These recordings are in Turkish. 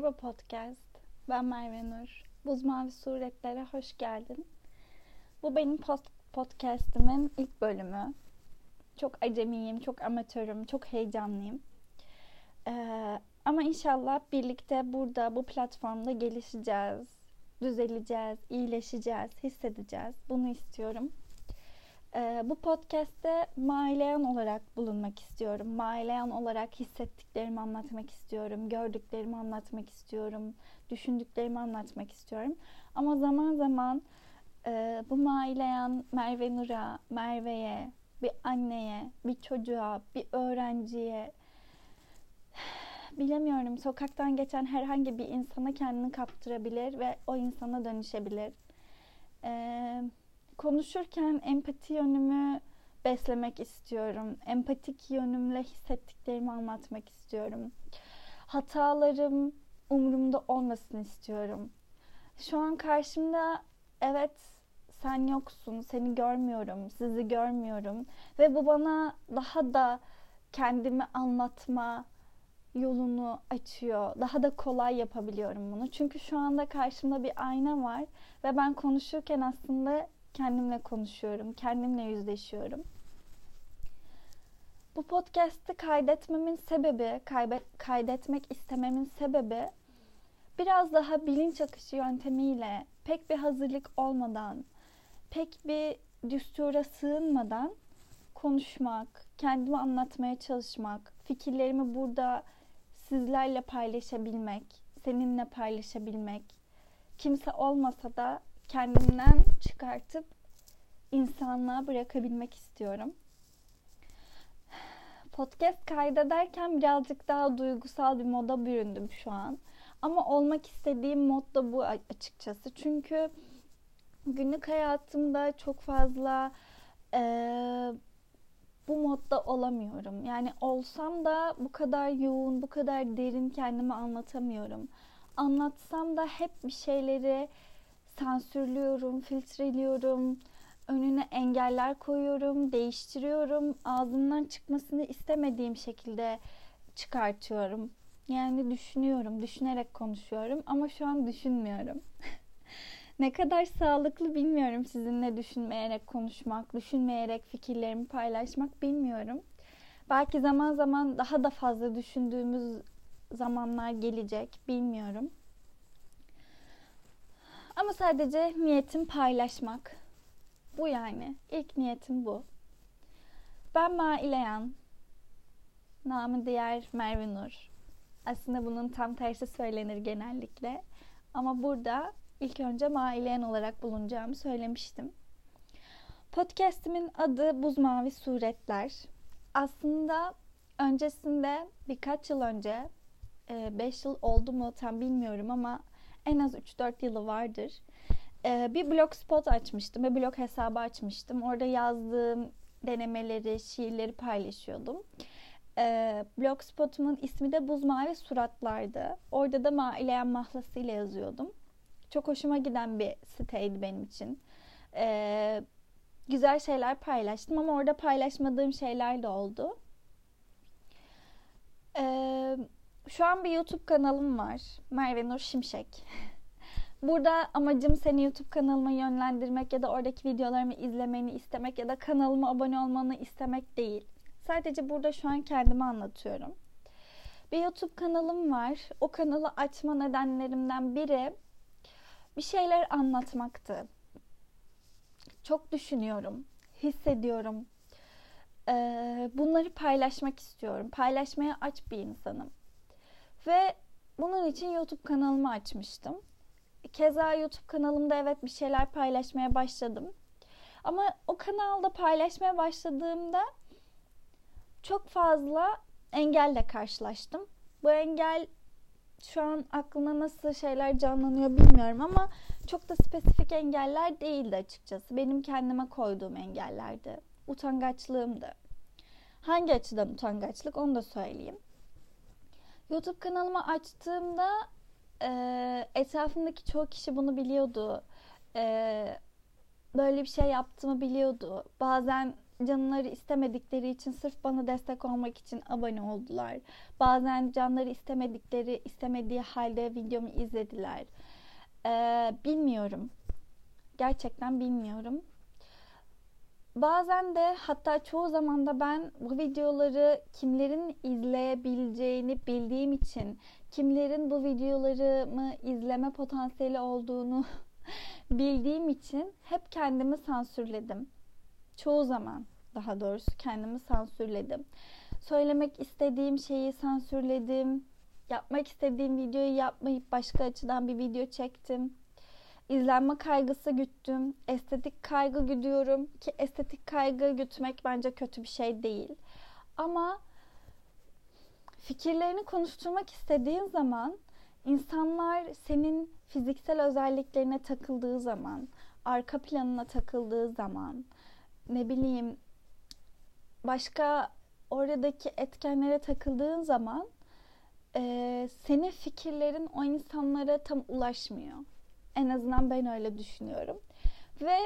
Merhaba podcast. Ben Merve Nur. Buz Mavi Suretlere hoş geldin. Bu benim post podcastimin ilk bölümü. Çok acemiyim, çok amatörüm, çok heyecanlıyım. Ee, ama inşallah birlikte burada, bu platformda gelişeceğiz, düzeleceğiz, iyileşeceğiz, hissedeceğiz. Bunu istiyorum. Ee, bu podcast'te maileyan olarak bulunmak istiyorum. Maileyan olarak hissettiklerimi anlatmak istiyorum. Gördüklerimi anlatmak istiyorum. Düşündüklerimi anlatmak istiyorum. Ama zaman zaman e, bu maileyan Merve Nur'a, Merve'ye, bir anneye, bir çocuğa, bir öğrenciye, bilemiyorum sokaktan geçen herhangi bir insana kendini kaptırabilir ve o insana dönüşebilir. Eee konuşurken empati yönümü beslemek istiyorum. Empatik yönümle hissettiklerimi anlatmak istiyorum. Hatalarım umurumda olmasın istiyorum. Şu an karşımda evet sen yoksun, seni görmüyorum, sizi görmüyorum ve bu bana daha da kendimi anlatma yolunu açıyor. Daha da kolay yapabiliyorum bunu. Çünkü şu anda karşımda bir ayna var ve ben konuşurken aslında kendimle konuşuyorum, kendimle yüzleşiyorum. Bu podcast'i kaydetmemin sebebi, kaydetmek istememin sebebi biraz daha bilinç akışı yöntemiyle pek bir hazırlık olmadan, pek bir düstura sığınmadan konuşmak, kendimi anlatmaya çalışmak, fikirlerimi burada sizlerle paylaşabilmek, seninle paylaşabilmek, kimse olmasa da kendimden çıkartıp insanlığa bırakabilmek istiyorum. Podcast kaydederken birazcık daha duygusal bir moda büründüm şu an. Ama olmak istediğim mod da bu açıkçası. Çünkü günlük hayatımda çok fazla e, bu modda olamıyorum. Yani olsam da bu kadar yoğun, bu kadar derin kendimi anlatamıyorum. Anlatsam da hep bir şeyleri sansürlüyorum, filtreliyorum, önüne engeller koyuyorum, değiştiriyorum. Ağzımdan çıkmasını istemediğim şekilde çıkartıyorum. Yani düşünüyorum, düşünerek konuşuyorum ama şu an düşünmüyorum. ne kadar sağlıklı bilmiyorum sizinle düşünmeyerek konuşmak, düşünmeyerek fikirlerimi paylaşmak bilmiyorum. Belki zaman zaman daha da fazla düşündüğümüz zamanlar gelecek, bilmiyorum. Ama sadece niyetim paylaşmak. Bu yani. İlk niyetim bu. Ben Maileyan. Namı diğer Merve Nur. Aslında bunun tam tersi söylenir genellikle. Ama burada ilk önce Maileyan olarak bulunacağımı söylemiştim. Podcast'imin adı Buz Mavi Suretler. Aslında öncesinde birkaç yıl önce 5 e, yıl oldu mu tam bilmiyorum ama en az 3-4 yılı vardır. Ee, bir blogspot açmıştım ve blog hesabı açmıştım. Orada yazdığım denemeleri, şiirleri paylaşıyordum. Ee, blogspotumun ismi de Buz Mavi Suratlardı. Orada da Maileyen Mahlası ile yazıyordum. Çok hoşuma giden bir siteydi benim için. Ee, güzel şeyler paylaştım ama orada paylaşmadığım şeyler de oldu. Ee, şu an bir YouTube kanalım var. Merve Nur Şimşek. Burada amacım seni YouTube kanalıma yönlendirmek ya da oradaki videolarımı izlemeni istemek ya da kanalıma abone olmanı istemek değil. Sadece burada şu an kendimi anlatıyorum. Bir YouTube kanalım var. O kanalı açma nedenlerimden biri bir şeyler anlatmaktı. Çok düşünüyorum, hissediyorum. Ee, bunları paylaşmak istiyorum. Paylaşmaya aç bir insanım. Ve bunun için YouTube kanalımı açmıştım. Keza YouTube kanalımda evet bir şeyler paylaşmaya başladım. Ama o kanalda paylaşmaya başladığımda çok fazla engelle karşılaştım. Bu engel şu an aklına nasıl şeyler canlanıyor bilmiyorum ama çok da spesifik engeller değildi açıkçası. Benim kendime koyduğum engellerdi. Utangaçlığımdı. Hangi açıdan utangaçlık onu da söyleyeyim. YouTube kanalımı açtığımda e, etrafımdaki çoğu kişi bunu biliyordu. E, böyle bir şey yaptığımı biliyordu. Bazen canları istemedikleri için sırf bana destek olmak için abone oldular. Bazen canları istemedikleri, istemediği halde videomu izlediler. Ee, bilmiyorum. Gerçekten bilmiyorum. Bazen de hatta çoğu zaman da ben bu videoları kimlerin izleyebileceğini bildiğim için, kimlerin bu videolarımı izleme potansiyeli olduğunu bildiğim için hep kendimi sansürledim. Çoğu zaman daha doğrusu kendimi sansürledim. Söylemek istediğim şeyi sansürledim. Yapmak istediğim videoyu yapmayıp başka açıdan bir video çektim. İzlenme kaygısı güttüm. Estetik kaygı güdüyorum ki estetik kaygı gütmek bence kötü bir şey değil. Ama fikirlerini konuşturmak istediğin zaman insanlar senin fiziksel özelliklerine takıldığı zaman, arka planına takıldığı zaman, ne bileyim başka oradaki etkenlere takıldığın zaman e, senin fikirlerin o insanlara tam ulaşmıyor. En azından ben öyle düşünüyorum. Ve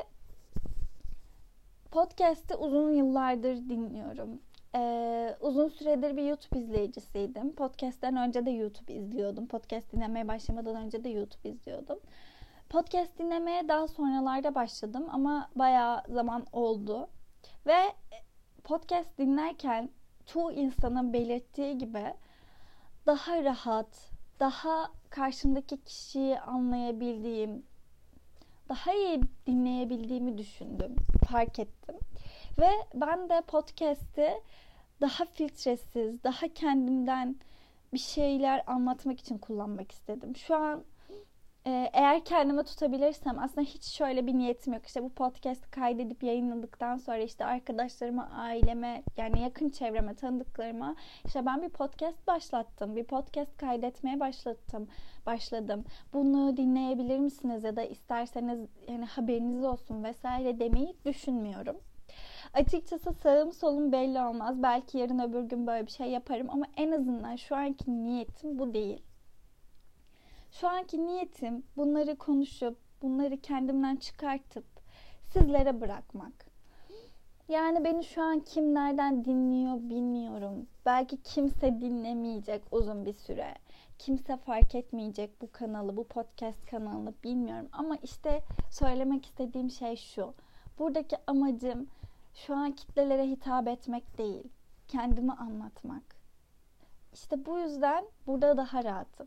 podcast'i uzun yıllardır dinliyorum. Ee, uzun süredir bir YouTube izleyicisiydim. Podcast'ten önce de YouTube izliyordum. Podcast dinlemeye başlamadan önce de YouTube izliyordum. Podcast dinlemeye daha sonralarda başladım ama bayağı zaman oldu. Ve podcast dinlerken çoğu insanın belirttiği gibi daha rahat, daha karşımdaki kişiyi anlayabildiğim, daha iyi dinleyebildiğimi düşündüm, fark ettim. Ve ben de podcast'i daha filtresiz, daha kendimden bir şeyler anlatmak için kullanmak istedim. Şu an eğer kendime tutabilirsem aslında hiç şöyle bir niyetim yok. İşte bu podcast kaydedip yayınladıktan sonra işte arkadaşlarıma, aileme yani yakın çevreme, tanıdıklarıma işte ben bir podcast başlattım. Bir podcast kaydetmeye başlattım. Başladım. Bunu dinleyebilir misiniz ya da isterseniz yani haberiniz olsun vesaire demeyi düşünmüyorum. Açıkçası sağım solum belli olmaz. Belki yarın öbür gün böyle bir şey yaparım ama en azından şu anki niyetim bu değil. Şu anki niyetim bunları konuşup, bunları kendimden çıkartıp sizlere bırakmak. Yani beni şu an kim nereden dinliyor bilmiyorum. Belki kimse dinlemeyecek uzun bir süre. Kimse fark etmeyecek bu kanalı, bu podcast kanalını bilmiyorum. Ama işte söylemek istediğim şey şu. Buradaki amacım şu an kitlelere hitap etmek değil. Kendimi anlatmak. İşte bu yüzden burada daha rahatım.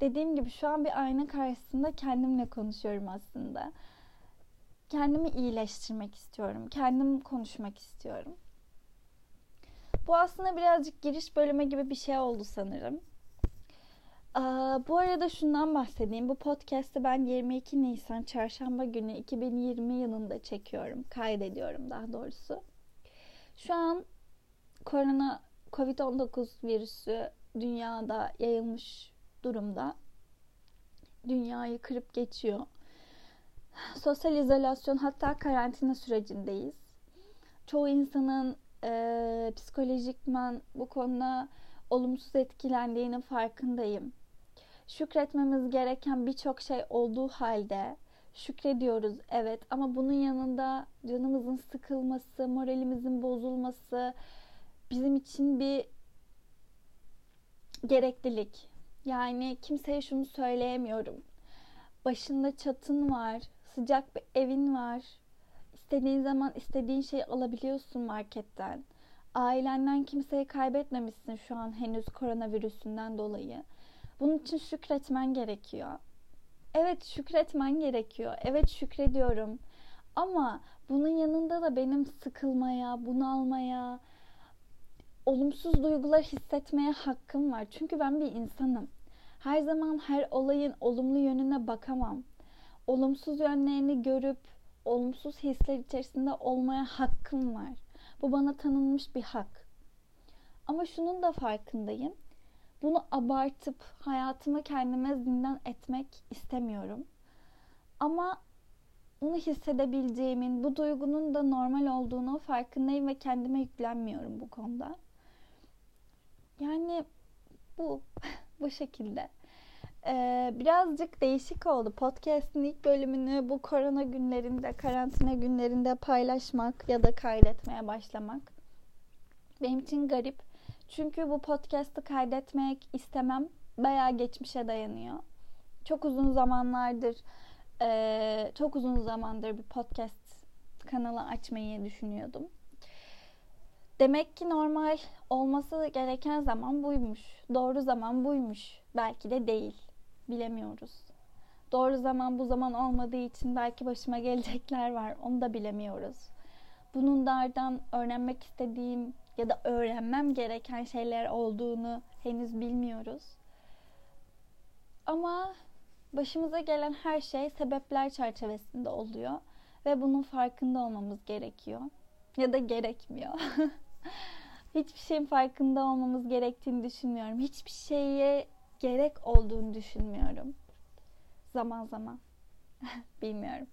Dediğim gibi şu an bir ayna karşısında kendimle konuşuyorum aslında. Kendimi iyileştirmek istiyorum. Kendim konuşmak istiyorum. Bu aslında birazcık giriş bölümü gibi bir şey oldu sanırım. bu arada şundan bahsedeyim. Bu podcast'ı ben 22 Nisan çarşamba günü 2020 yılında çekiyorum. Kaydediyorum daha doğrusu. Şu an korona Covid-19 virüsü dünyada yayılmış durumda. Dünyayı kırıp geçiyor. Sosyal izolasyon hatta karantina sürecindeyiz. Çoğu insanın e, psikolojikman bu konuda olumsuz etkilendiğinin farkındayım. Şükretmemiz gereken birçok şey olduğu halde şükrediyoruz evet ama bunun yanında canımızın sıkılması, moralimizin bozulması bizim için bir gereklilik. Yani kimseye şunu söyleyemiyorum. Başında çatın var, sıcak bir evin var. İstediğin zaman istediğin şeyi alabiliyorsun marketten. Ailenden kimseyi kaybetmemişsin şu an henüz koronavirüsünden dolayı. Bunun için şükretmen gerekiyor. Evet şükretmen gerekiyor. Evet şükrediyorum. Ama bunun yanında da benim sıkılmaya, bunalmaya, olumsuz duygular hissetmeye hakkım var. Çünkü ben bir insanım. Her zaman her olayın olumlu yönüne bakamam. Olumsuz yönlerini görüp olumsuz hisler içerisinde olmaya hakkım var. Bu bana tanınmış bir hak. Ama şunun da farkındayım. Bunu abartıp hayatımı kendime zindan etmek istemiyorum. Ama bunu hissedebileceğimin, bu duygunun da normal olduğunu farkındayım ve kendime yüklenmiyorum bu konuda. Yani bu bu şekilde. Ee, birazcık değişik oldu. Podcast'in ilk bölümünü bu korona günlerinde, karantina günlerinde paylaşmak ya da kaydetmeye başlamak. Benim için garip. Çünkü bu podcast'ı kaydetmek istemem bayağı geçmişe dayanıyor. Çok uzun zamanlardır, e, çok uzun zamandır bir podcast kanalı açmayı düşünüyordum. Demek ki normal olması gereken zaman buymuş. Doğru zaman buymuş. Belki de değil. Bilemiyoruz. Doğru zaman bu zaman olmadığı için belki başıma gelecekler var. Onu da bilemiyoruz. Bunun dardan öğrenmek istediğim ya da öğrenmem gereken şeyler olduğunu henüz bilmiyoruz. Ama başımıza gelen her şey sebepler çerçevesinde oluyor ve bunun farkında olmamız gerekiyor ya da gerekmiyor. Hiçbir şeyin farkında olmamız gerektiğini düşünmüyorum. Hiçbir şeye gerek olduğunu düşünmüyorum. Zaman zaman. Bilmiyorum.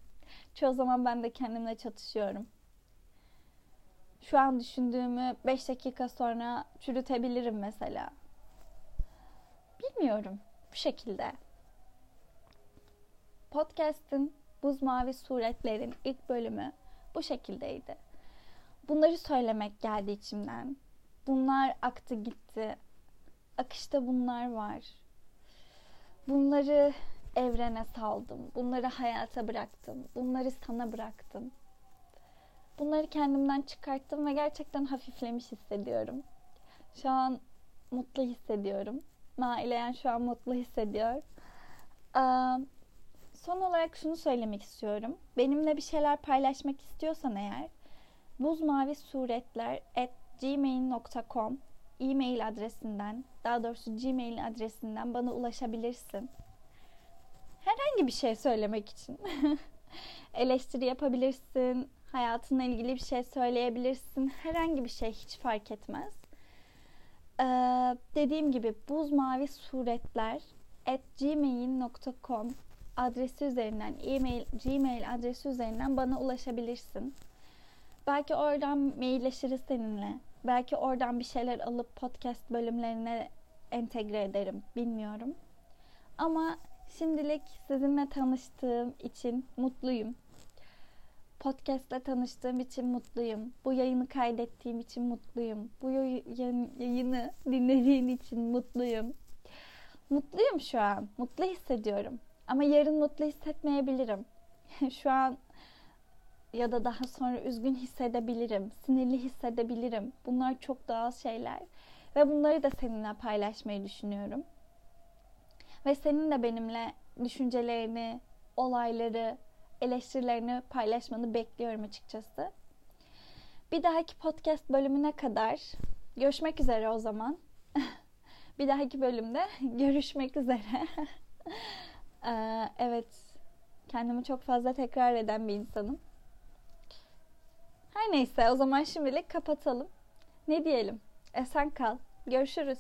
Çoğu zaman ben de kendimle çatışıyorum. Şu an düşündüğümü 5 dakika sonra çürütebilirim mesela. Bilmiyorum. Bu şekilde. Podcast'ın Buz Mavi Suretlerin ilk bölümü bu şekildeydi. Bunları söylemek geldi içimden. Bunlar aktı gitti. Akışta bunlar var. Bunları evrene saldım. Bunları hayata bıraktım. Bunları sana bıraktım. Bunları kendimden çıkarttım ve gerçekten hafiflemiş hissediyorum. Şu an mutlu hissediyorum. Naileyen şu an mutlu hissediyor. Son olarak şunu söylemek istiyorum. Benimle bir şeyler paylaşmak istiyorsan eğer buzmavi suretler at gmail.com e-mail adresinden daha doğrusu gmail adresinden bana ulaşabilirsin. Herhangi bir şey söylemek için. Eleştiri yapabilirsin, hayatınla ilgili bir şey söyleyebilirsin. Herhangi bir şey hiç fark etmez. Ee, dediğim gibi buz mavi suretler at gmail.com adresi üzerinden e-mail gmail adresi üzerinden bana ulaşabilirsin. Belki oradan mailleşiriz seninle. Belki oradan bir şeyler alıp podcast bölümlerine entegre ederim. Bilmiyorum. Ama şimdilik sizinle tanıştığım için mutluyum. Podcast'le tanıştığım için mutluyum. Bu yayını kaydettiğim için mutluyum. Bu yayını dinlediğin için mutluyum. Mutluyum şu an. Mutlu hissediyorum. Ama yarın mutlu hissetmeyebilirim. şu an ya da daha sonra üzgün hissedebilirim, sinirli hissedebilirim. Bunlar çok doğal şeyler ve bunları da seninle paylaşmayı düşünüyorum. Ve senin de benimle düşüncelerini, olayları, eleştirilerini paylaşmanı bekliyorum açıkçası. Bir dahaki podcast bölümüne kadar görüşmek üzere o zaman. bir dahaki bölümde görüşmek üzere. Ee, evet, kendimi çok fazla tekrar eden bir insanım. Her neyse o zaman şimdilik kapatalım. Ne diyelim? Esen kal. Görüşürüz.